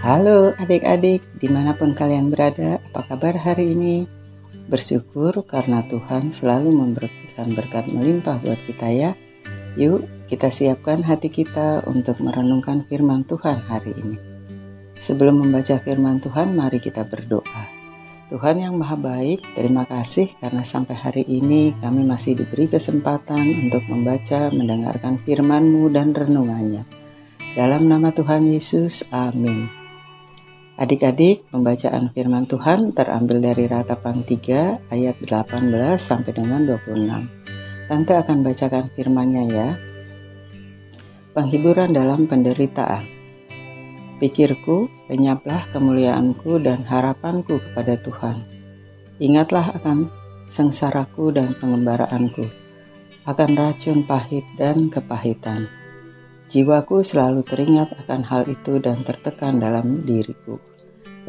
Halo adik-adik, di mana pun kalian berada, apa kabar hari ini? Bersyukur karena Tuhan selalu memberikan berkat melimpah buat kita ya. Yuk, kita siapkan hati kita untuk merenungkan firman Tuhan hari ini. Sebelum membaca firman Tuhan, mari kita berdoa. Tuhan yang Maha Baik, terima kasih karena sampai hari ini kami masih diberi kesempatan untuk membaca, mendengarkan firman-Mu dan renungannya. Dalam nama Tuhan Yesus, amin. Adik-adik, pembacaan firman Tuhan terambil dari Ratapan 3 ayat 18 sampai dengan 26. Tante akan bacakan firmannya ya. Penghiburan dalam penderitaan. Pikirku, lenyaplah kemuliaanku dan harapanku kepada Tuhan. Ingatlah akan sengsaraku dan pengembaraanku, akan racun pahit dan kepahitan. Jiwaku selalu teringat akan hal itu dan tertekan dalam diriku.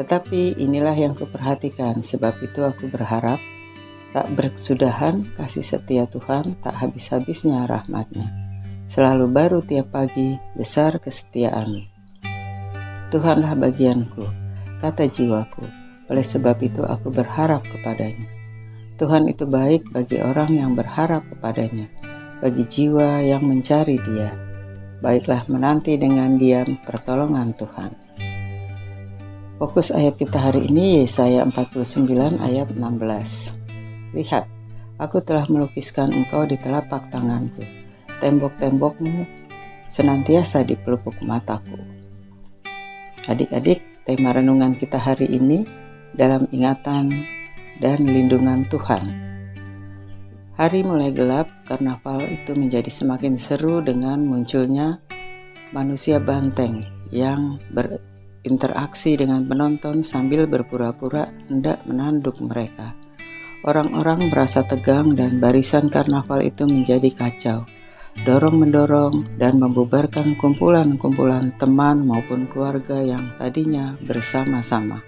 Tetapi inilah yang kuperhatikan, sebab itu aku berharap tak berkesudahan kasih setia Tuhan tak habis-habisnya rahmatnya. Selalu baru tiap pagi, besar kesetiaan. Tuhanlah bagianku, kata jiwaku, oleh sebab itu aku berharap kepadanya. Tuhan itu baik bagi orang yang berharap kepadanya, bagi jiwa yang mencari dia. Baiklah menanti dengan diam pertolongan Tuhan. Fokus ayat kita hari ini Yesaya 49 ayat 16. Lihat, aku telah melukiskan engkau di telapak tanganku. Tembok-tembokmu senantiasa di pelupuk mataku. Adik-adik, tema renungan kita hari ini dalam ingatan dan lindungan Tuhan. Hari mulai gelap, karnaval itu menjadi semakin seru dengan munculnya manusia banteng yang ber interaksi dengan penonton sambil berpura-pura hendak menanduk mereka. Orang-orang merasa tegang dan barisan karnaval itu menjadi kacau. Dorong-mendorong dan membubarkan kumpulan-kumpulan teman maupun keluarga yang tadinya bersama-sama.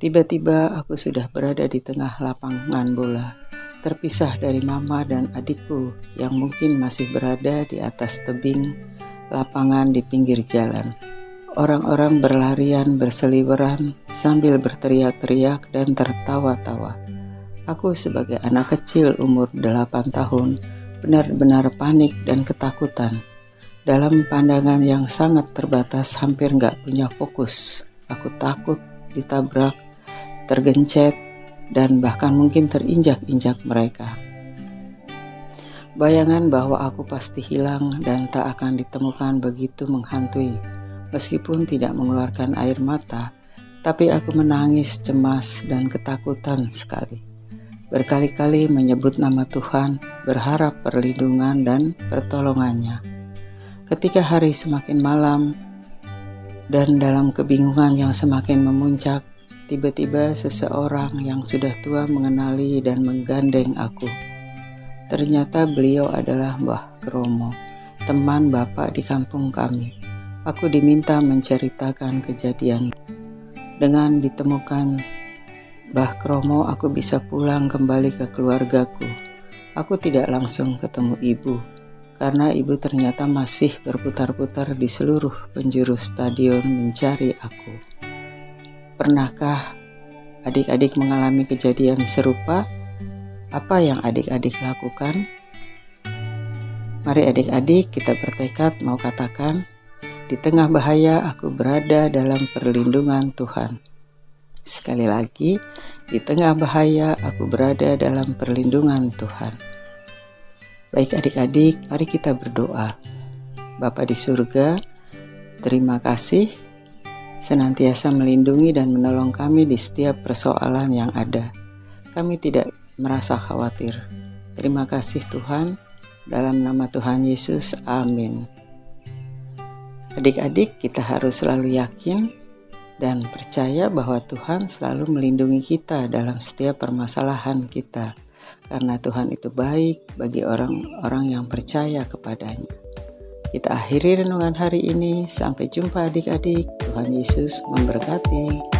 Tiba-tiba aku sudah berada di tengah lapangan bola, terpisah dari mama dan adikku yang mungkin masih berada di atas tebing lapangan di pinggir jalan. Orang-orang berlarian berseliweran sambil berteriak-teriak dan tertawa-tawa. Aku sebagai anak kecil umur 8 tahun benar-benar panik dan ketakutan. Dalam pandangan yang sangat terbatas hampir nggak punya fokus. Aku takut ditabrak, tergencet, dan bahkan mungkin terinjak-injak mereka. Bayangan bahwa aku pasti hilang dan tak akan ditemukan begitu menghantui Meskipun tidak mengeluarkan air mata, tapi aku menangis cemas dan ketakutan sekali. Berkali-kali menyebut nama Tuhan, berharap perlindungan dan pertolongannya. Ketika hari semakin malam dan dalam kebingungan yang semakin memuncak, tiba-tiba seseorang yang sudah tua mengenali dan menggandeng aku. Ternyata beliau adalah Mbah Kromo, teman bapak di kampung kami aku diminta menceritakan kejadian. Dengan ditemukan Bah Kromo, aku bisa pulang kembali ke keluargaku. Aku tidak langsung ketemu ibu, karena ibu ternyata masih berputar-putar di seluruh penjuru stadion mencari aku. Pernahkah adik-adik mengalami kejadian serupa? Apa yang adik-adik lakukan? Mari adik-adik kita bertekad mau katakan, di tengah bahaya aku berada dalam perlindungan Tuhan. Sekali lagi, di tengah bahaya aku berada dalam perlindungan Tuhan. Baik adik-adik, mari kita berdoa. Bapa di surga, terima kasih senantiasa melindungi dan menolong kami di setiap persoalan yang ada. Kami tidak merasa khawatir. Terima kasih Tuhan, dalam nama Tuhan Yesus, amin. Adik-adik, kita harus selalu yakin dan percaya bahwa Tuhan selalu melindungi kita dalam setiap permasalahan kita, karena Tuhan itu baik bagi orang-orang yang percaya kepadanya. Kita akhiri renungan hari ini. Sampai jumpa, adik-adik. Tuhan Yesus memberkati.